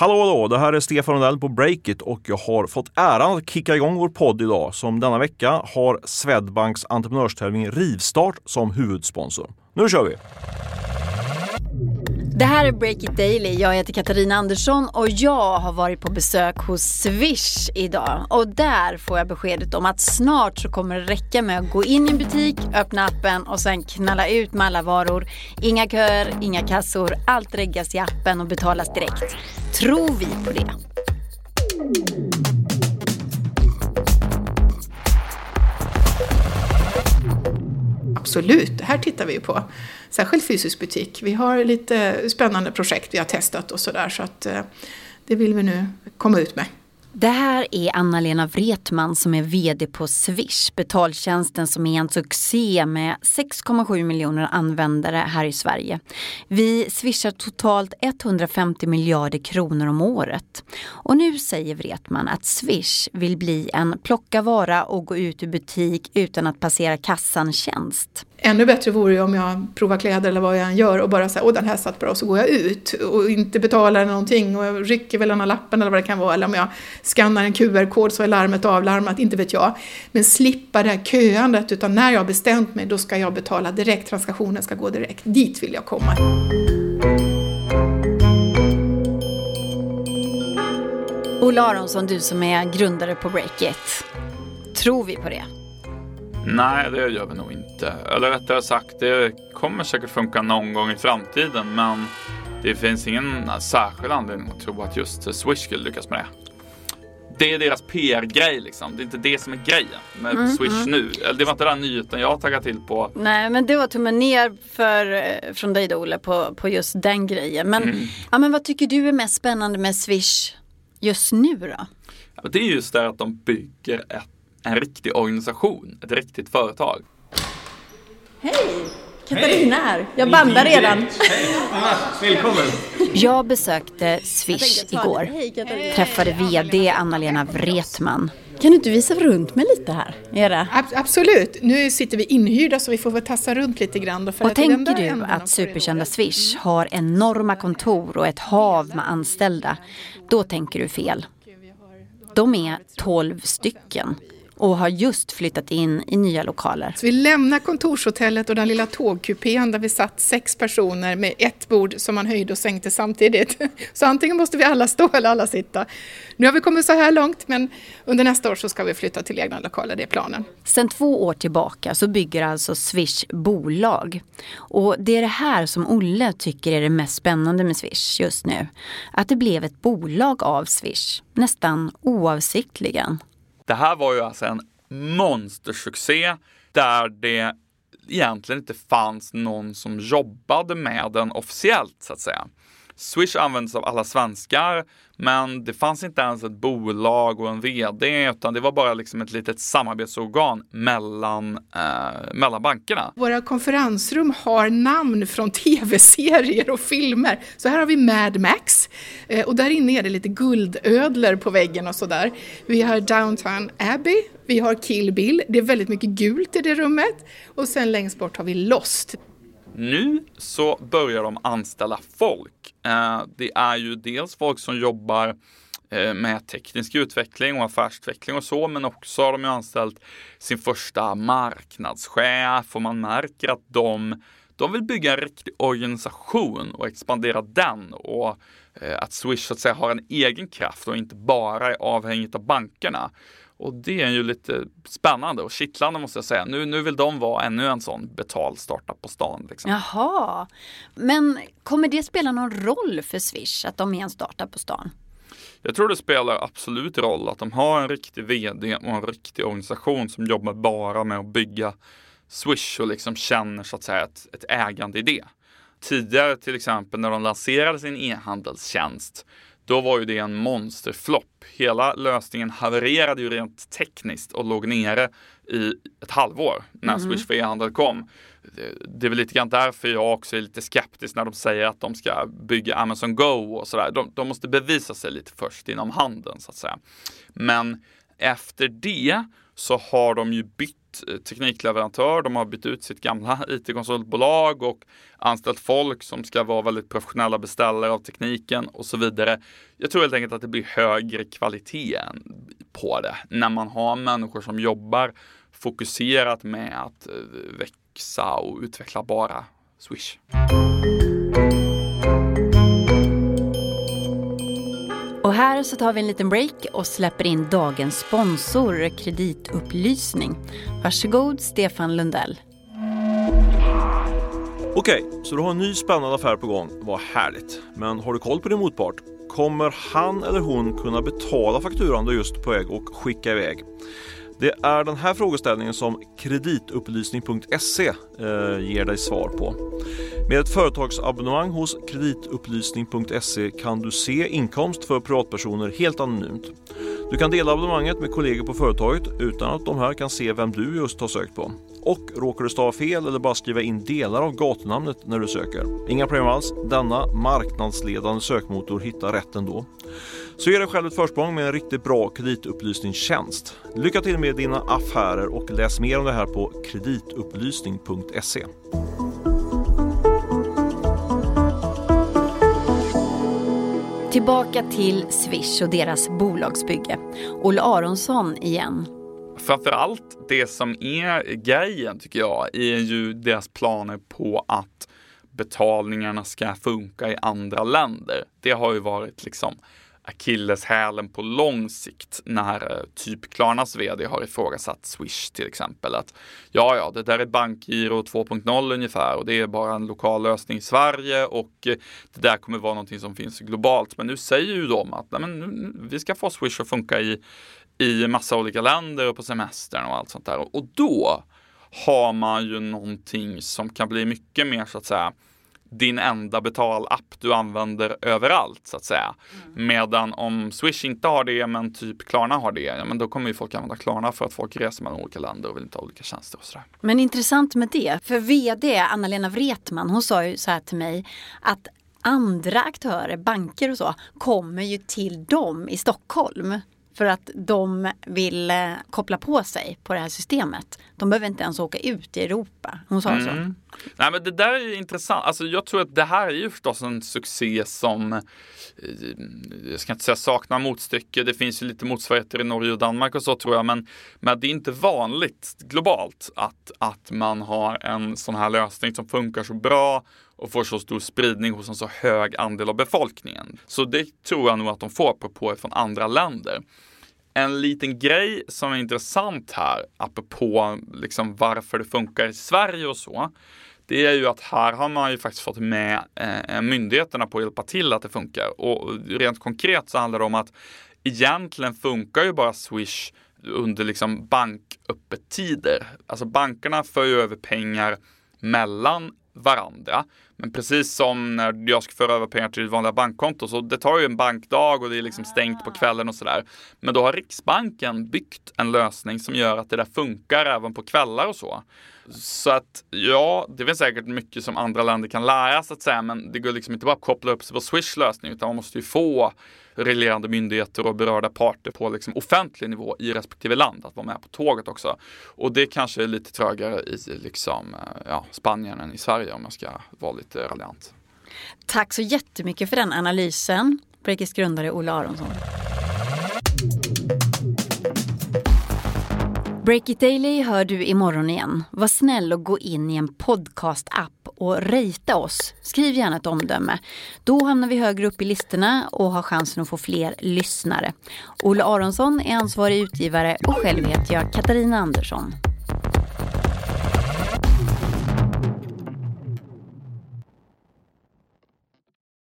Hallå hallå, det här är Stefan Rundell på Breakit och jag har fått äran att kicka igång vår podd idag som denna vecka har Swedbanks entreprenörstävling Rivstart som huvudsponsor. Nu kör vi! Det här är Break It Daily. Jag heter Katarina Andersson och jag har varit på besök hos Swish idag. Och där får jag beskedet om att snart så kommer det räcka med att gå in i en butik, öppna appen och sen knalla ut med alla varor. Inga köer, inga kassor, allt reggas i appen och betalas direkt. Tror vi på det? Absolut, det här tittar vi på. Särskilt fysisk butik. Vi har lite spännande projekt vi har testat och sådär så att eh, det vill vi nu komma ut med. Det här är Anna-Lena Wretman som är VD på Swish, betaltjänsten som är en succé med 6,7 miljoner användare här i Sverige. Vi swishar totalt 150 miljarder kronor om året. Och nu säger Wretman att Swish vill bli en plocka vara och gå ut ur butik utan att passera kassan-tjänst. Ännu bättre vore ju om jag provar kläder eller vad jag än gör och bara säger åh den här satt bra och så går jag ut och inte betalar någonting och jag rycker väl den här lappen eller vad det kan vara eller om jag skannar en QR-kod så är larmet avlarmat, inte vet jag. Men slippa det här köandet utan när jag har bestämt mig då ska jag betala direkt, transaktionen ska gå direkt. Dit vill jag komma. Ola Aronsson, du som är grundare på Breakit. Tror vi på det? Nej, det gör vi nog inte. Eller rättare sagt, det kommer säkert funka någon gång i framtiden, men det finns ingen särskild anledning att tro att just Swish skulle lyckas med det. Det är deras PR-grej liksom. Det är inte det som är grejen med mm, Swish mm. nu. Det var inte den nyheten jag taggade till på. Nej, men det var tummen ner för, eh, från dig då Olle på, på just den grejen. Men, mm. ja, men vad tycker du är mest spännande med Swish just nu då? Ja, det är just det att de bygger ett en riktig organisation, ett riktigt företag. Hej! Katarina här. Jag bandar redan. Hej! Välkommen! Jag besökte Swish igår. Träffade VD Anna-Lena Wretman. Kan du inte visa runt mig lite här? Era? Absolut. Nu sitter vi inhyrda så vi får väl tassa runt lite grann. och tänker du att superkända Swish har enorma kontor och ett hav med anställda, då tänker du fel. De är 12 stycken och har just flyttat in i nya lokaler. Så vi lämnar kontorshotellet och den lilla tågkupén där vi satt sex personer med ett bord som man höjde och sänkte samtidigt. Så antingen måste vi alla stå eller alla sitta. Nu har vi kommit så här långt men under nästa år så ska vi flytta till egna lokaler, det är planen. Sen två år tillbaka så bygger alltså Swish bolag. Och det är det här som Olle tycker är det mest spännande med Swish just nu. Att det blev ett bolag av Swish, nästan oavsiktligen. Det här var ju alltså en monstersuccé där det egentligen inte fanns någon som jobbade med den officiellt så att säga. Swish används av alla svenskar, men det fanns inte ens ett bolag och en VD, utan det var bara liksom ett litet samarbetsorgan mellan, eh, mellan bankerna. Våra konferensrum har namn från tv-serier och filmer. Så här har vi Mad Max eh, och där inne är det lite guldödlor på väggen och sådär. Vi har Downtown Abbey, vi har Kill Bill, det är väldigt mycket gult i det rummet och sen längst bort har vi Lost. Nu så börjar de anställa folk. Eh, det är ju dels folk som jobbar eh, med teknisk utveckling och affärsutveckling och så, men också har de ju anställt sin första marknadschef och man märker att de, de vill bygga en riktig organisation och expandera den och eh, att Swish så att säga har en egen kraft och inte bara är avhängigt av bankerna. Och det är ju lite spännande och kittlande måste jag säga. Nu, nu vill de vara ännu en sån betald startup på stan. Liksom. Jaha, men kommer det spela någon roll för Swish att de är en startup på stan? Jag tror det spelar absolut roll att de har en riktig vd och en riktig organisation som jobbar bara med att bygga Swish och liksom känner så att säga ett, ett ägande i det. Tidigare till exempel när de lanserade sin e-handelstjänst då var ju det en monsterflopp. Hela lösningen havererade ju rent tekniskt och låg nere i ett halvår när mm. Swish för e-handel kom. Det är väl lite grann därför jag också är lite skeptisk när de säger att de ska bygga Amazon Go och sådär. De, de måste bevisa sig lite först inom handeln så att säga. Men efter det så har de ju bytt bytt eh, teknikleverantör, de har bytt ut sitt gamla IT-konsultbolag och anställt folk som ska vara väldigt professionella beställare av tekniken och så vidare. Jag tror helt enkelt att det blir högre kvalitet på det när man har människor som jobbar fokuserat med att eh, växa och utveckla bara Swish. Och här så tar vi en liten break och släpper in dagens sponsor, Kreditupplysning. Varsågod Stefan Lundell. Okej, så du har en ny spännande affär på gång. Vad härligt. Men har du koll på din motpart? Kommer han eller hon kunna betala fakturan du just på väg och skicka iväg? Det är den här frågeställningen som kreditupplysning.se eh, ger dig svar på. Med ett företagsabonnemang hos kreditupplysning.se kan du se inkomst för privatpersoner helt anonymt. Du kan dela abonnemanget med kollegor på företaget utan att de här kan se vem du just har sökt på. Och råkar du stava fel eller bara skriva in delar av gatunamnet när du söker. Inga problem alls. Denna marknadsledande sökmotor hittar rätt ändå. Så ge dig själv ett försprång med en riktigt bra kreditupplysningstjänst. Lycka till med dina affärer och läs mer om det här på kreditupplysning.se. Tillbaka till Swish och deras bolagsbygge. Olle Aronsson igen. Framförallt det som är grejen tycker jag är ju deras planer på att betalningarna ska funka i andra länder. Det har ju varit liksom akilleshälen på lång sikt när eh, typ Klarnas vd har ifrågasatt Swish till exempel. Att ja, ja, det där är bankgiro 2.0 ungefär och det är bara en lokal lösning i Sverige och eh, det där kommer vara någonting som finns globalt. Men nu säger ju de att nej, men vi ska få Swish att funka i, i massa olika länder och på semestern och allt sånt där. Och då har man ju någonting som kan bli mycket mer så att säga din enda betalapp du använder överallt så att säga. Mm. Medan om Swish inte har det men typ Klarna har det, ja, men då kommer ju folk använda Klarna för att folk reser mellan olika länder och vill inte ha olika tjänster och sådär. Men intressant med det, för VD Anna-Lena Wretman hon sa ju så här till mig att andra aktörer, banker och så, kommer ju till dem i Stockholm för att de vill eh, koppla på sig på det här systemet. De behöver inte ens åka ut i Europa. Hon sa mm. så. Nej men det där är intressant. Alltså jag tror att det här är ju förstås en succé som eh, jag ska inte säga saknar motstycke. Det finns ju lite motsvarigheter i Norge och Danmark och så tror jag. Men, men det är inte vanligt globalt att, att man har en sån här lösning som funkar så bra och får så stor spridning hos en så hög andel av befolkningen. Så det tror jag nog att de får apropå från andra länder. En liten grej som är intressant här, apropå liksom varför det funkar i Sverige och så, det är ju att här har man ju faktiskt fått med eh, myndigheterna på att hjälpa till att det funkar. Och rent konkret så handlar det om att egentligen funkar ju bara Swish under liksom banköppettider. Alltså bankerna för ju över pengar mellan varandra. Men precis som när jag ska föra över pengar till vanliga bankkonto så det tar ju en bankdag och det är liksom stängt på kvällen och sådär. Men då har Riksbanken byggt en lösning som gör att det där funkar även på kvällar och så. Så att ja, det finns säkert mycket som andra länder kan lära så att säga, men det går liksom inte bara att koppla upp sig på Swish lösning utan man måste ju få reglerande myndigheter och berörda parter på liksom offentlig nivå i respektive land att vara med på tåget också. Och det kanske är lite trögare i liksom, ja, Spanien än i Sverige om jag ska vara lite Eh, raljant. Tack så jättemycket för den analysen. Breakits grundare Ola Aronsson. BreakIt Daily hör du imorgon igen. Var snäll och gå in i en podcast-app och rejta oss. Skriv gärna ett omdöme. Då hamnar vi högre upp i listorna och har chansen att få fler lyssnare. Olle Aronsson är ansvarig utgivare och själv heter jag Katarina Andersson.